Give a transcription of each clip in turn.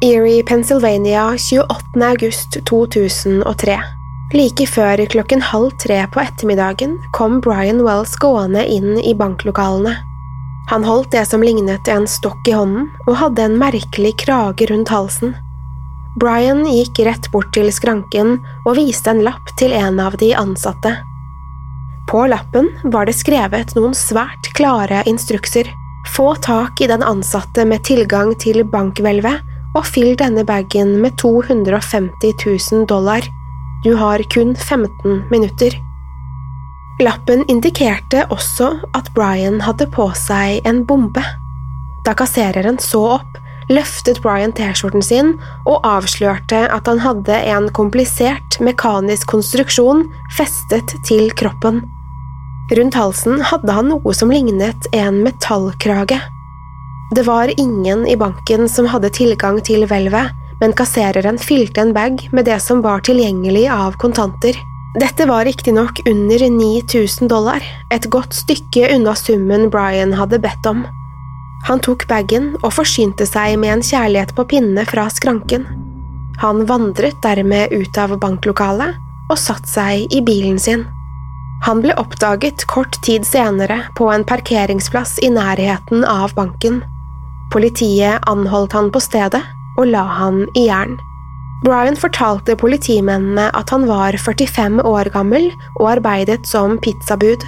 Erie, Pennsylvania, 28. august 2003. Like før klokken halv tre på ettermiddagen kom Brian Wells gående inn i banklokalene. Han holdt det som lignet en stokk i hånden, og hadde en merkelig krage rundt halsen. Brian gikk rett bort til skranken og viste en lapp til en av de ansatte. På lappen var det skrevet noen svært klare instrukser. Få tak i den ansatte med tilgang til bankhvelvet, og fyll denne bagen med 250 000 dollar. Du har kun 15 minutter. Lappen indikerte også at Brian hadde på seg en bombe. Da kassereren så opp, løftet Brian T-skjorten sin og avslørte at han hadde en komplisert mekanisk konstruksjon festet til kroppen. Rundt halsen hadde han noe som lignet en metallkrage. Det var ingen i banken som hadde tilgang til hvelvet, men kassereren fylte en bag med det som var tilgjengelig av kontanter. Dette var riktignok under 9000 dollar, et godt stykke unna summen Brian hadde bedt om. Han tok bagen og forsynte seg med en kjærlighet på pinne fra skranken. Han vandret dermed ut av banklokalet og satte seg i bilen sin. Han ble oppdaget kort tid senere på en parkeringsplass i nærheten av banken. Politiet anholdt han på stedet og la han i jern. Brian fortalte politimennene at han var 45 år gammel og arbeidet som pizzabud.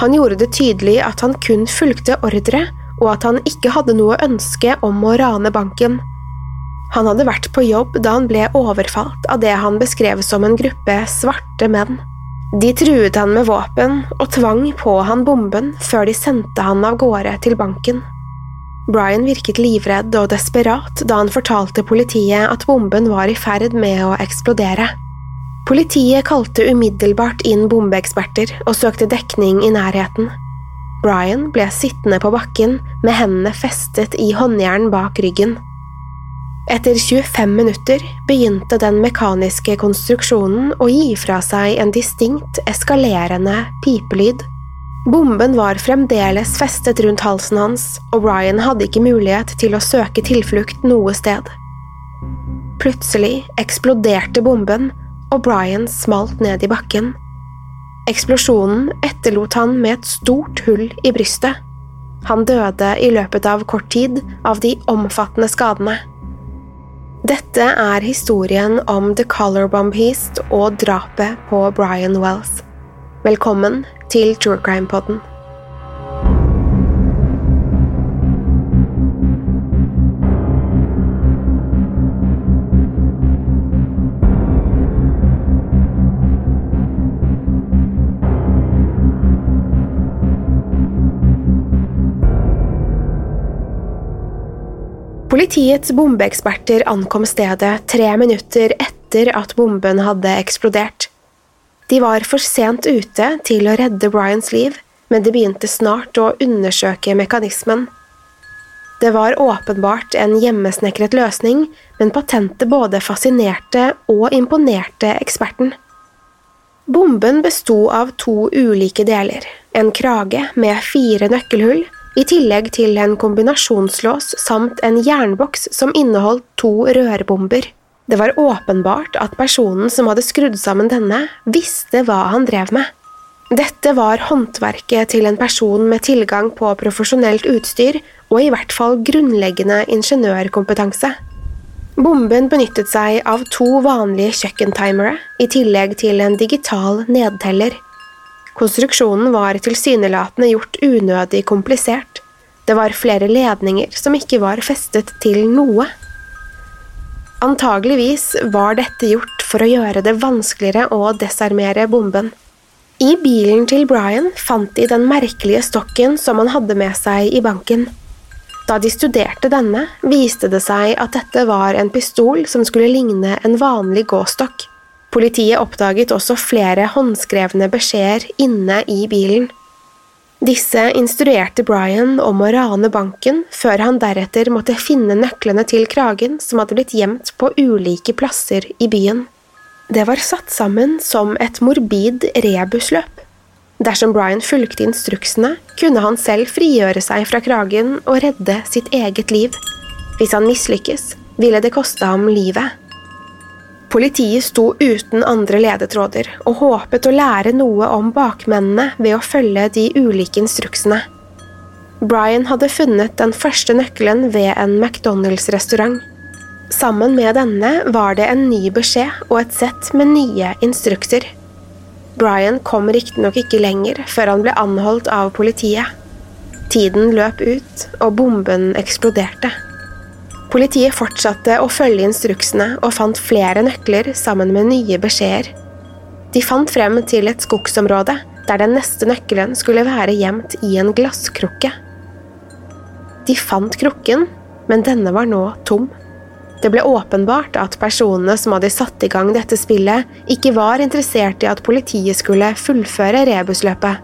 Han gjorde det tydelig at han kun fulgte ordre, og at han ikke hadde noe ønske om å rane banken. Han hadde vært på jobb da han ble overfalt av det han beskrev som en gruppe svarte menn. De truet han med våpen og tvang på han bomben før de sendte han av gårde til banken. Brian virket livredd og desperat da han fortalte politiet at bomben var i ferd med å eksplodere. Politiet kalte umiddelbart inn bombeeksperter og søkte dekning i nærheten. Brian ble sittende på bakken med hendene festet i håndjern bak ryggen. Etter 25 minutter begynte den mekaniske konstruksjonen å gi fra seg en distinkt eskalerende pipelyd. Bomben var fremdeles festet rundt halsen hans, og Brian hadde ikke mulighet til å søke tilflukt noe sted. Plutselig eksploderte bomben, og Brian smalt ned i bakken. Eksplosjonen etterlot han med et stort hull i brystet. Han døde i løpet av kort tid av de omfattende skadene. Dette er historien om The Color Bomb Heast og drapet på Brian Wells. Velkommen til True Crime Podden. Politiets bombeeksperter ankom stedet tre minutter etter at bomben hadde eksplodert. De var for sent ute til å redde Bryans liv, men de begynte snart å undersøke mekanismen. Det var åpenbart en hjemmesnekret løsning, men patentet både fascinerte og imponerte eksperten. Bomben besto av to ulike deler, en krage med fire nøkkelhull, i tillegg til en kombinasjonslås samt en jernboks som inneholdt to rørbomber. Det var åpenbart at personen som hadde skrudd sammen denne, visste hva han drev med. Dette var håndverket til en person med tilgang på profesjonelt utstyr og i hvert fall grunnleggende ingeniørkompetanse. Bomben benyttet seg av to vanlige kjøkkentimere i tillegg til en digital nedteller. Konstruksjonen var tilsynelatende gjort unødig komplisert. Det var flere ledninger som ikke var festet til noe. Antageligvis var dette gjort for å gjøre det vanskeligere å desarmere bomben. I bilen til Brian fant de den merkelige stokken som han hadde med seg i banken. Da de studerte denne, viste det seg at dette var en pistol som skulle ligne en vanlig gåstokk. Politiet oppdaget også flere håndskrevne beskjeder inne i bilen. Disse instruerte Brian om å rane banken, før han deretter måtte finne nøklene til kragen som hadde blitt gjemt på ulike plasser i byen. Det var satt sammen som et morbid rebusløp. Dersom Brian fulgte instruksene, kunne han selv frigjøre seg fra kragen og redde sitt eget liv. Hvis han mislykkes, ville det koste ham livet. Politiet sto uten andre ledetråder og håpet å lære noe om bakmennene ved å følge de ulike instruksene. Brian hadde funnet den første nøkkelen ved en McDonald's-restaurant. Sammen med denne var det en ny beskjed og et sett med nye instrukser. Brian kom riktignok ikke lenger før han ble anholdt av politiet. Tiden løp ut, og bomben eksploderte. Politiet fortsatte å følge instruksene og fant flere nøkler sammen med nye beskjeder. De fant frem til et skogsområde der den neste nøkkelen skulle være gjemt i en glasskrukke. De fant krukken, men denne var nå tom. Det ble åpenbart at personene som hadde satt i gang dette spillet, ikke var interessert i at politiet skulle fullføre rebusløpet.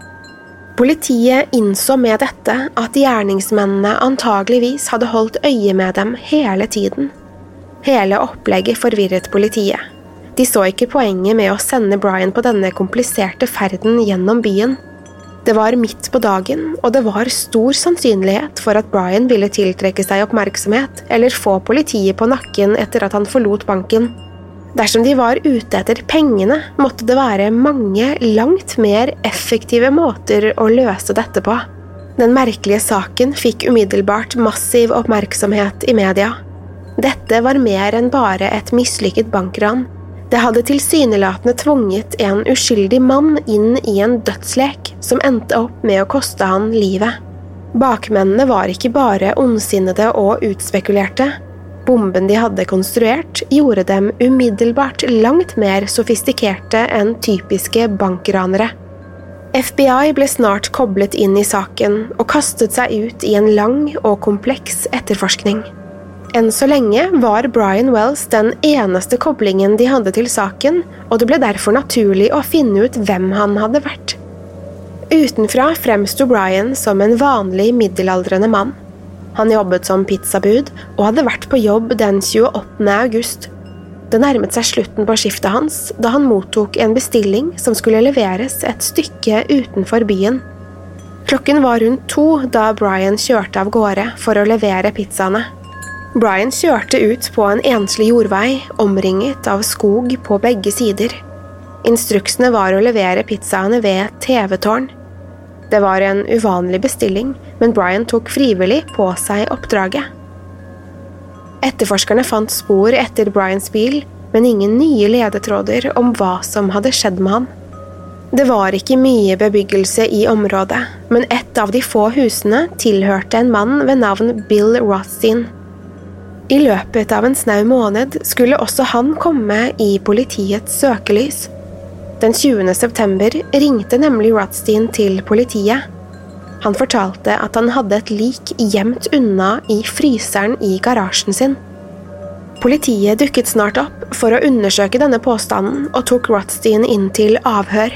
Politiet innså med dette at gjerningsmennene antageligvis hadde holdt øye med dem hele tiden. Hele opplegget forvirret politiet. De så ikke poenget med å sende Brian på denne kompliserte ferden gjennom byen. Det var midt på dagen, og det var stor sannsynlighet for at Brian ville tiltrekke seg oppmerksomhet eller få politiet på nakken etter at han forlot banken. Dersom de var ute etter pengene, måtte det være mange, langt mer effektive måter å løse dette på. Den merkelige saken fikk umiddelbart massiv oppmerksomhet i media. Dette var mer enn bare et mislykket bankran. Det hadde tilsynelatende tvunget en uskyldig mann inn i en dødslek som endte opp med å koste han livet. Bakmennene var ikke bare ondsinnede og utspekulerte. Bomben de hadde konstruert, gjorde dem umiddelbart langt mer sofistikerte enn typiske bankranere. FBI ble snart koblet inn i saken og kastet seg ut i en lang og kompleks etterforskning. Enn så lenge var Brian Wells den eneste koblingen de hadde til saken, og det ble derfor naturlig å finne ut hvem han hadde vært. Utenfra fremsto Brian som en vanlig middelaldrende mann. Han jobbet som pizzabud og hadde vært på jobb den 28. august. Det nærmet seg slutten på skiftet hans da han mottok en bestilling som skulle leveres et stykke utenfor byen. Klokken var rundt to da Brian kjørte av gårde for å levere pizzaene. Brian kjørte ut på en enslig jordvei, omringet av skog på begge sider. Instruksene var å levere pizzaene ved et TV-tårn. Det var en uvanlig bestilling, men Brian tok frivillig på seg oppdraget. Etterforskerne fant spor etter Brians bil, men ingen nye ledetråder om hva som hadde skjedd med han. Det var ikke mye bebyggelse i området, men et av de få husene tilhørte en mann ved navn Bill Rothstein. I løpet av en snau måned skulle også han komme i politiets søkelys. Den 20. september ringte nemlig Rothstein til politiet. Han fortalte at han hadde et lik gjemt unna i fryseren i garasjen sin. Politiet dukket snart opp for å undersøke denne påstanden og tok Rothstein inn til avhør.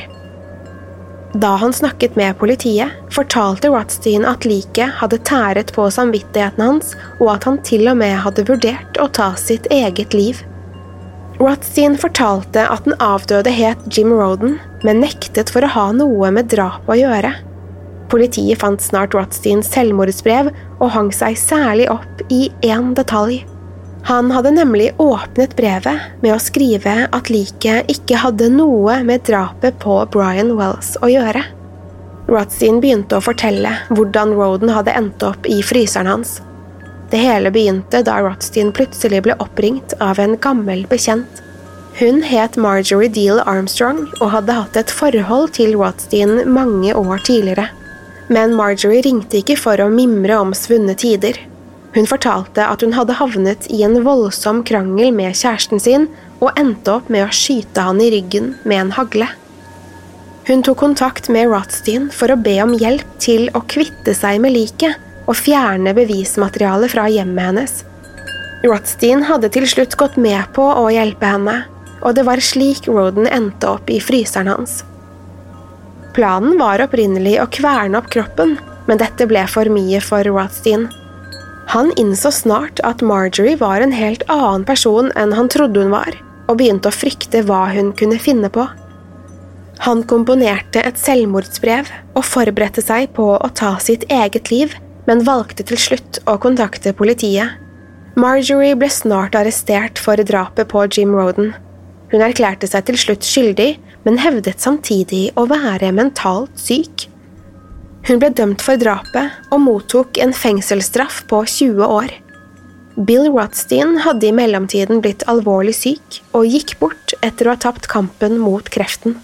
Da han snakket med politiet, fortalte Rothstein at liket hadde tæret på samvittigheten hans, og at han til og med hadde vurdert å ta sitt eget liv. Rothstein fortalte at den avdøde het Jim Roden, men nektet for å ha noe med drapet å gjøre. Politiet fant snart Rothsteins selvmordsbrev og hang seg særlig opp i én detalj. Han hadde nemlig åpnet brevet med å skrive at liket ikke hadde noe med drapet på Brian Wells å gjøre. Rothstein begynte å fortelle hvordan Roden hadde endt opp i fryseren hans. Det hele begynte da Rothstein plutselig ble oppringt av en gammel bekjent. Hun het Marjorie Deal Armstrong og hadde hatt et forhold til Rothstein mange år tidligere. Men Marjorie ringte ikke for å mimre om svunne tider. Hun fortalte at hun hadde havnet i en voldsom krangel med kjæresten sin og endte opp med å skyte han i ryggen med en hagle. Hun tok kontakt med Rothstein for å be om hjelp til å kvitte seg med liket og fjerne bevismaterialet fra hjemmet hennes. Rothstein hadde til slutt gått med på å hjelpe henne, og det var slik Roden endte opp i fryseren hans. Planen var opprinnelig å kverne opp kroppen, men dette ble for mye for Rothstein. Han innså snart at Marjorie var en helt annen person enn han trodde hun var, og begynte å frykte hva hun kunne finne på. Han komponerte et selvmordsbrev og forberedte seg på å ta sitt eget liv, men valgte til slutt å kontakte politiet. Marjorie ble snart arrestert for drapet på Jim Roden. Hun erklærte seg til slutt skyldig, men hevdet samtidig å være mentalt syk. Hun ble dømt for drapet og mottok en fengselsstraff på 20 år. Bill Rothstein hadde i mellomtiden blitt alvorlig syk og gikk bort etter å ha tapt kampen mot kreften.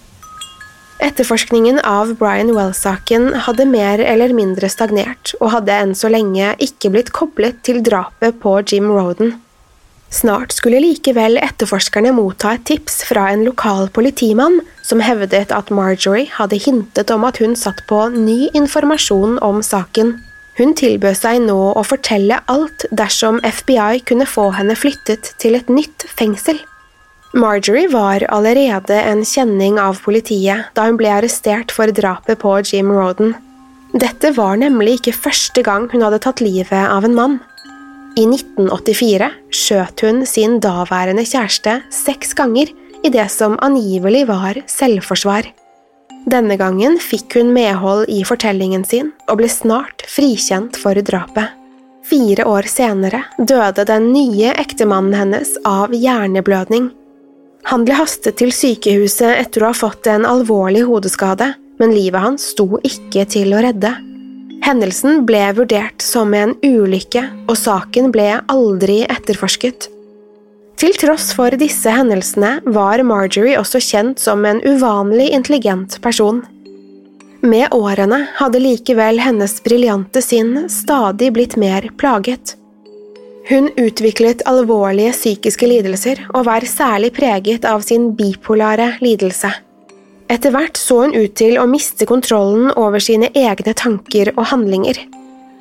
Etterforskningen av Brian Wells-saken hadde mer eller mindre stagnert og hadde enn så lenge ikke blitt koblet til drapet på Jim Roden. Snart skulle likevel etterforskerne motta et tips fra en lokal politimann som hevdet at Marjorie hadde hintet om at hun satt på ny informasjon om saken. Hun tilbød seg nå å fortelle alt dersom FBI kunne få henne flyttet til et nytt fengsel. Marjorie var allerede en kjenning av politiet da hun ble arrestert for drapet på Jim Roden. Dette var nemlig ikke første gang hun hadde tatt livet av en mann. I 1984 skjøt hun sin daværende kjæreste seks ganger i det som angivelig var selvforsvar. Denne gangen fikk hun medhold i fortellingen sin og ble snart frikjent for drapet. Fire år senere døde den nye ektemannen hennes av hjerneblødning. Han ble hastet til sykehuset etter å ha fått en alvorlig hodeskade, men livet hans sto ikke til å redde. Hendelsen ble vurdert som en ulykke, og saken ble aldri etterforsket. Til tross for disse hendelsene var Marjorie også kjent som en uvanlig intelligent person. Med årene hadde likevel hennes briljante sinn stadig blitt mer plaget. Hun utviklet alvorlige psykiske lidelser og var særlig preget av sin bipolare lidelse. Etter hvert så hun ut til å miste kontrollen over sine egne tanker og handlinger.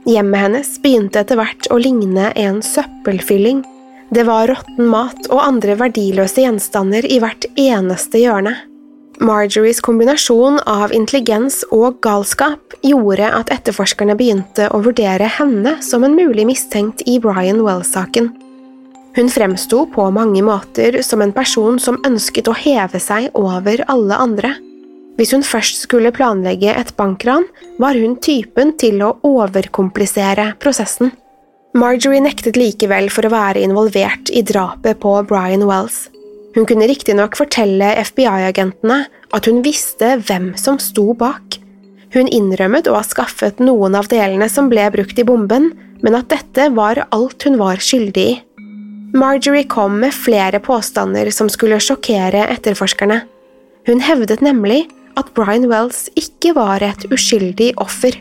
Hjemmet hennes begynte etter hvert å ligne en søppelfylling. Det var råtten mat og andre verdiløse gjenstander i hvert eneste hjørne. Marjories kombinasjon av intelligens og galskap gjorde at etterforskerne begynte å vurdere henne som en mulig mistenkt i Brian Wells-saken. Hun fremsto på mange måter som en person som ønsket å heve seg over alle andre. Hvis hun først skulle planlegge et bankran, var hun typen til å overkomplisere prosessen. Marjorie nektet likevel for å være involvert i drapet på Brian Wells. Hun kunne riktignok fortelle FBI-agentene at hun visste hvem som sto bak. Hun innrømmet å ha skaffet noen av delene som ble brukt i bomben, men at dette var alt hun var skyldig i. Marjorie kom med flere påstander som skulle sjokkere etterforskerne. Hun hevdet nemlig at Brian Wells ikke var et uskyldig offer.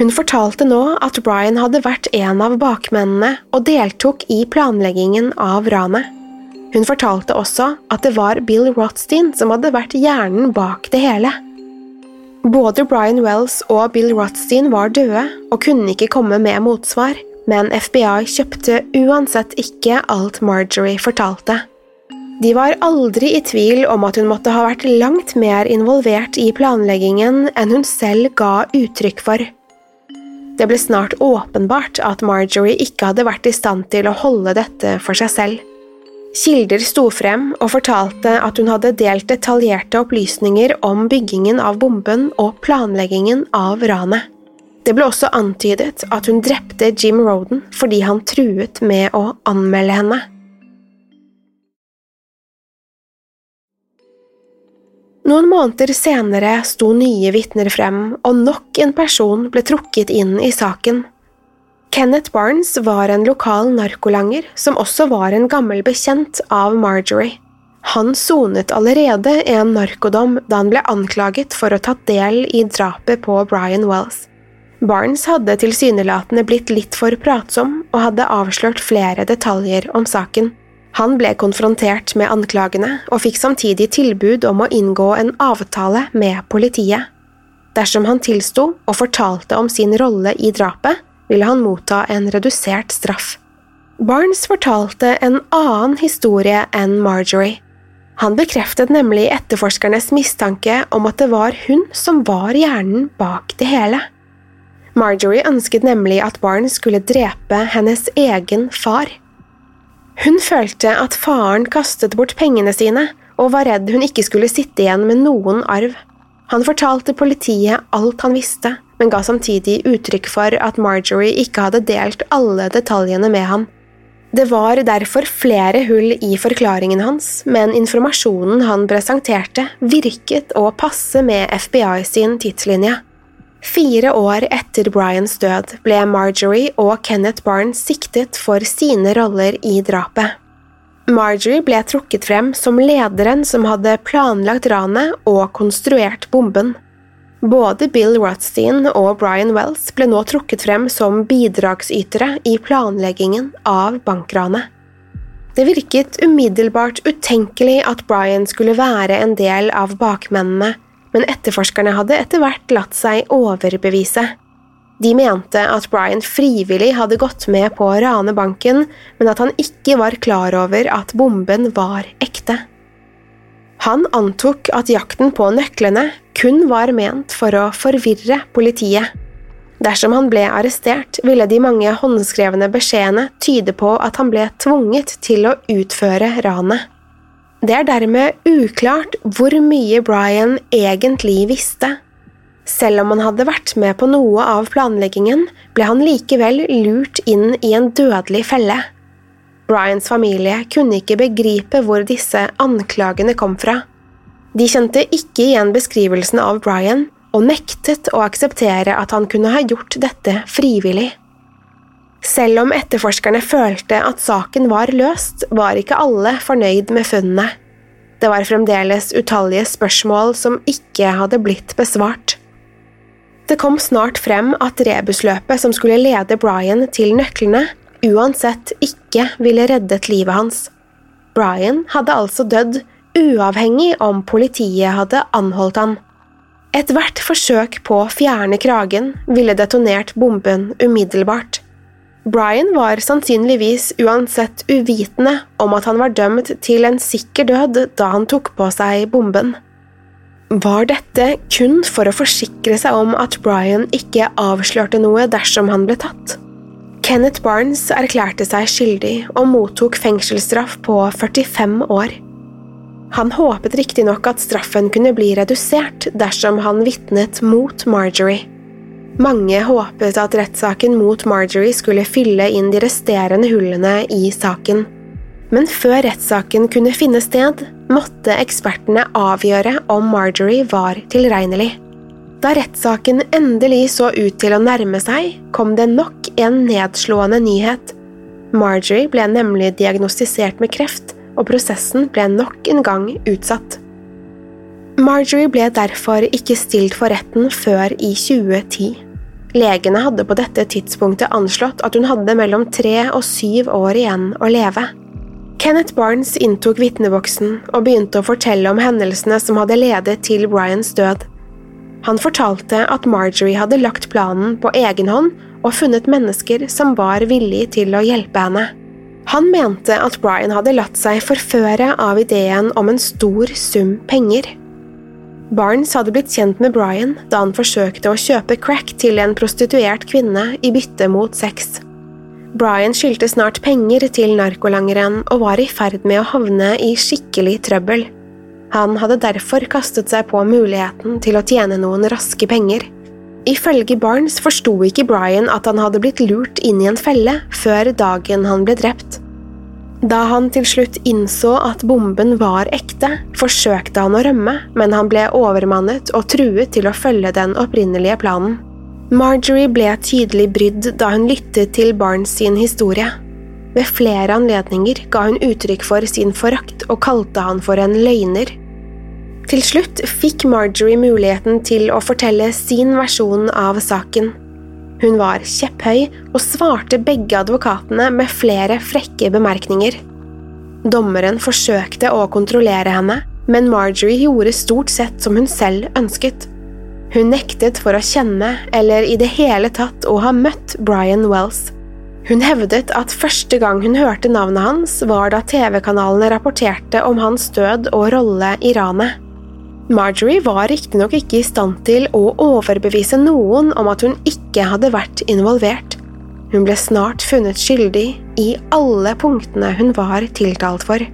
Hun fortalte nå at Brian hadde vært en av bakmennene og deltok i planleggingen av ranet. Hun fortalte også at det var Bill Rothstein som hadde vært hjernen bak det hele. Både Brian Wells og Bill Rothstein var døde og kunne ikke komme med motsvar men FBI kjøpte uansett ikke alt Marjorie fortalte. De var aldri i tvil om at hun måtte ha vært langt mer involvert i planleggingen enn hun selv ga uttrykk for. Det ble snart åpenbart at Marjorie ikke hadde vært i stand til å holde dette for seg selv. Kilder sto frem og fortalte at hun hadde delt detaljerte opplysninger om byggingen av bomben og planleggingen av ranet. Det ble også antydet at hun drepte Jim Roden fordi han truet med å anmelde henne. Noen måneder senere sto nye vitner frem, og nok en person ble trukket inn i saken. Kenneth Barnes var en lokal narkolanger som også var en gammel bekjent av Marjorie. Han sonet allerede en narkodom da han ble anklaget for å ha tatt del i drapet på Brian Wells. Barnes hadde tilsynelatende blitt litt for pratsom og hadde avslørt flere detaljer om saken. Han ble konfrontert med anklagene og fikk samtidig tilbud om å inngå en avtale med politiet. Dersom han tilsto og fortalte om sin rolle i drapet, ville han motta en redusert straff. Barnes fortalte en annen historie enn Marjorie. Han bekreftet nemlig etterforskernes mistanke om at det var hun som var hjernen bak det hele. Marjorie ønsket nemlig at Barnes skulle drepe hennes egen far. Hun følte at faren kastet bort pengene sine, og var redd hun ikke skulle sitte igjen med noen arv. Han fortalte politiet alt han visste, men ga samtidig uttrykk for at Marjorie ikke hadde delt alle detaljene med ham. Det var derfor flere hull i forklaringen hans, men informasjonen han presenterte, virket å passe med FBI sin tidslinje. Fire år etter Bryans død ble Marjorie og Kenneth Barnes siktet for sine roller i drapet. Marjorie ble trukket frem som lederen som hadde planlagt ranet og konstruert bomben. Både Bill Rothstein og Brian Wells ble nå trukket frem som bidragsytere i planleggingen av bankranet. Det virket umiddelbart utenkelig at Brian skulle være en del av bakmennene men etterforskerne hadde etter hvert latt seg overbevise. De mente at Brian frivillig hadde gått med på å rane banken, men at han ikke var klar over at bomben var ekte. Han antok at jakten på nøklene kun var ment for å forvirre politiet. Dersom han ble arrestert, ville de mange håndskrevne beskjedene tyde på at han ble tvunget til å utføre ranet. Det er dermed uklart hvor mye Brian egentlig visste. Selv om han hadde vært med på noe av planleggingen, ble han likevel lurt inn i en dødelig felle. Brians familie kunne ikke begripe hvor disse anklagene kom fra. De kjente ikke igjen beskrivelsen av Brian, og nektet å akseptere at han kunne ha gjort dette frivillig. Selv om etterforskerne følte at saken var løst, var ikke alle fornøyd med funnene. Det var fremdeles utallige spørsmål som ikke hadde blitt besvart. Det kom snart frem at rebusløpet som skulle lede Brian til nøklene, uansett ikke ville reddet livet hans. Brian hadde altså dødd, uavhengig om politiet hadde anholdt han. Ethvert forsøk på å fjerne kragen ville detonert bomben umiddelbart. Brian var sannsynligvis uansett uvitende om at han var dømt til en sikker død da han tok på seg bomben. Var dette kun for å forsikre seg om at Brian ikke avslørte noe dersom han ble tatt? Kenneth Barnes erklærte seg skyldig og mottok fengselsstraff på 45 år. Han håpet riktignok at straffen kunne bli redusert dersom han vitnet mot Marjorie. Mange håpet at rettssaken mot Marjorie skulle fylle inn de resterende hullene i saken. Men før rettssaken kunne finne sted, måtte ekspertene avgjøre om Marjorie var tilregnelig. Da rettssaken endelig så ut til å nærme seg, kom det nok en nedslående nyhet. Marjorie ble nemlig diagnostisert med kreft, og prosessen ble nok en gang utsatt. Marjorie ble derfor ikke stilt for retten før i 2010. Legene hadde på dette tidspunktet anslått at hun hadde mellom tre og syv år igjen å leve. Kenneth Barnes inntok vitneboksen og begynte å fortelle om hendelsene som hadde ledet til Bryans død. Han fortalte at Marjorie hadde lagt planen på egen hånd og funnet mennesker som var villige til å hjelpe henne. Han mente at Brian hadde latt seg forføre av ideen om en stor sum penger. Barnes hadde blitt kjent med Brian da han forsøkte å kjøpe crack til en prostituert kvinne i bytte mot sex. Brian skyldte snart penger til narkolangeren og var i ferd med å havne i skikkelig trøbbel. Han hadde derfor kastet seg på muligheten til å tjene noen raske penger. Ifølge Barnes forsto ikke Brian at han hadde blitt lurt inn i en felle før dagen han ble drept. Da han til slutt innså at bomben var ekte, forsøkte han å rømme, men han ble overmannet og truet til å følge den opprinnelige planen. Marjorie ble tydelig brydd da hun lyttet til Barnes sin historie. Ved flere anledninger ga hun uttrykk for sin forakt og kalte han for en løgner. Til slutt fikk Marjorie muligheten til å fortelle sin versjon av saken. Hun var kjepphøy og svarte begge advokatene med flere frekke bemerkninger. Dommeren forsøkte å kontrollere henne, men Marjorie gjorde stort sett som hun selv ønsket. Hun nektet for å kjenne eller i det hele tatt å ha møtt Brian Wells. Hun hevdet at første gang hun hørte navnet hans, var da TV-kanalene rapporterte om hans død og rolle i ranet. Marjorie var riktignok ikke i stand til å overbevise noen om at hun ikke hadde vært involvert. Hun ble snart funnet skyldig i alle punktene hun var tiltalt for.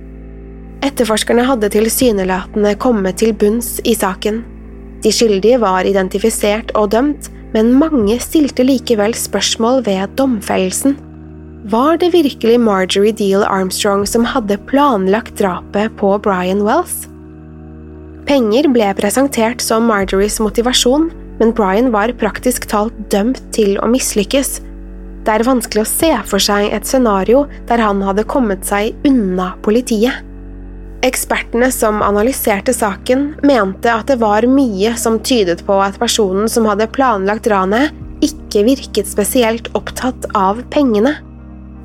Etterforskerne hadde tilsynelatende kommet til bunns i saken. De skyldige var identifisert og dømt, men mange stilte likevel spørsmål ved domfellelsen. Var det virkelig Marjorie Deal Armstrong som hadde planlagt drapet på Brian Wells? Penger ble presentert som Marjories motivasjon, men Brian var praktisk talt dømt til å mislykkes. Det er vanskelig å se for seg et scenario der han hadde kommet seg unna politiet. Ekspertene som analyserte saken, mente at det var mye som tydet på at personen som hadde planlagt ranet, ikke virket spesielt opptatt av pengene.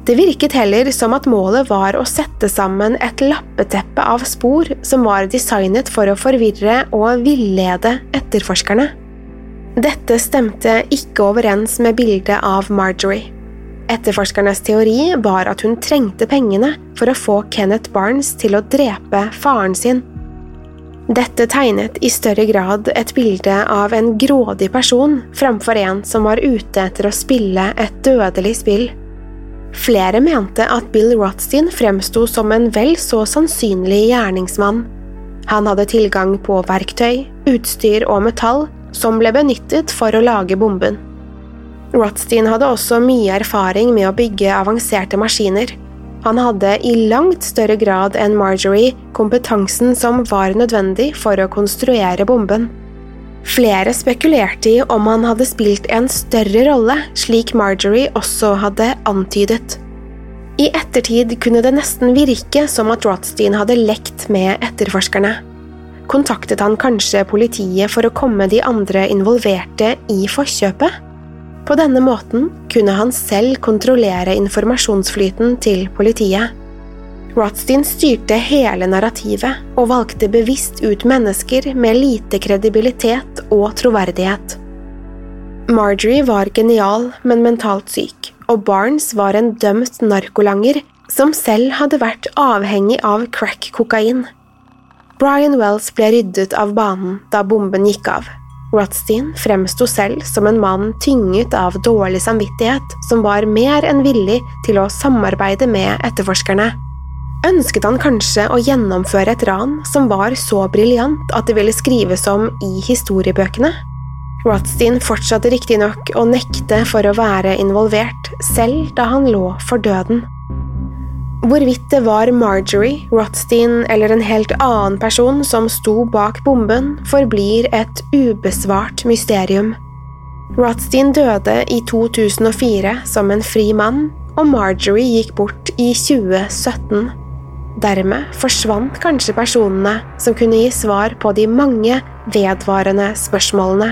Det virket heller som at målet var å sette sammen et lappeteppe av spor som var designet for å forvirre og villede etterforskerne. Dette stemte ikke overens med bildet av Marjorie. Etterforskernes teori var at hun trengte pengene for å få Kenneth Barnes til å drepe faren sin. Dette tegnet i større grad et bilde av en grådig person framfor en som var ute etter å spille et dødelig spill. Flere mente at Bill Rothstein fremsto som en vel så sannsynlig gjerningsmann. Han hadde tilgang på verktøy, utstyr og metall som ble benyttet for å lage bomben. Rothstein hadde også mye erfaring med å bygge avanserte maskiner. Han hadde i langt større grad enn Marjorie kompetansen som var nødvendig for å konstruere bomben. Flere spekulerte i om han hadde spilt en større rolle, slik Marjorie også hadde antydet. I ettertid kunne det nesten virke som at Rothstein hadde lekt med etterforskerne. Kontaktet han kanskje politiet for å komme de andre involverte i forkjøpet? På denne måten kunne han selv kontrollere informasjonsflyten til politiet. Rothstein styrte hele narrativet og valgte bevisst ut mennesker med lite kredibilitet og troverdighet. Marjorie var genial, men mentalt syk, og Barnes var en dømt narkolanger som selv hadde vært avhengig av crack-kokain. Brian Wells ble ryddet av banen da bomben gikk av. Rothstein fremsto selv som en mann tynget av dårlig samvittighet som var mer enn villig til å samarbeide med etterforskerne. Ønsket han kanskje å gjennomføre et ran som var så briljant at det ville skrives om i historiebøkene? Rothstein fortsatte riktignok å nekte for å være involvert, selv da han lå for døden. Hvorvidt det var Marjorie, Rothstein eller en helt annen person som sto bak bomben, forblir et ubesvart mysterium. Rothstein døde i 2004 som en fri mann, og Marjorie gikk bort i 2017. Dermed forsvant kanskje personene som kunne gi svar på de mange vedvarende spørsmålene.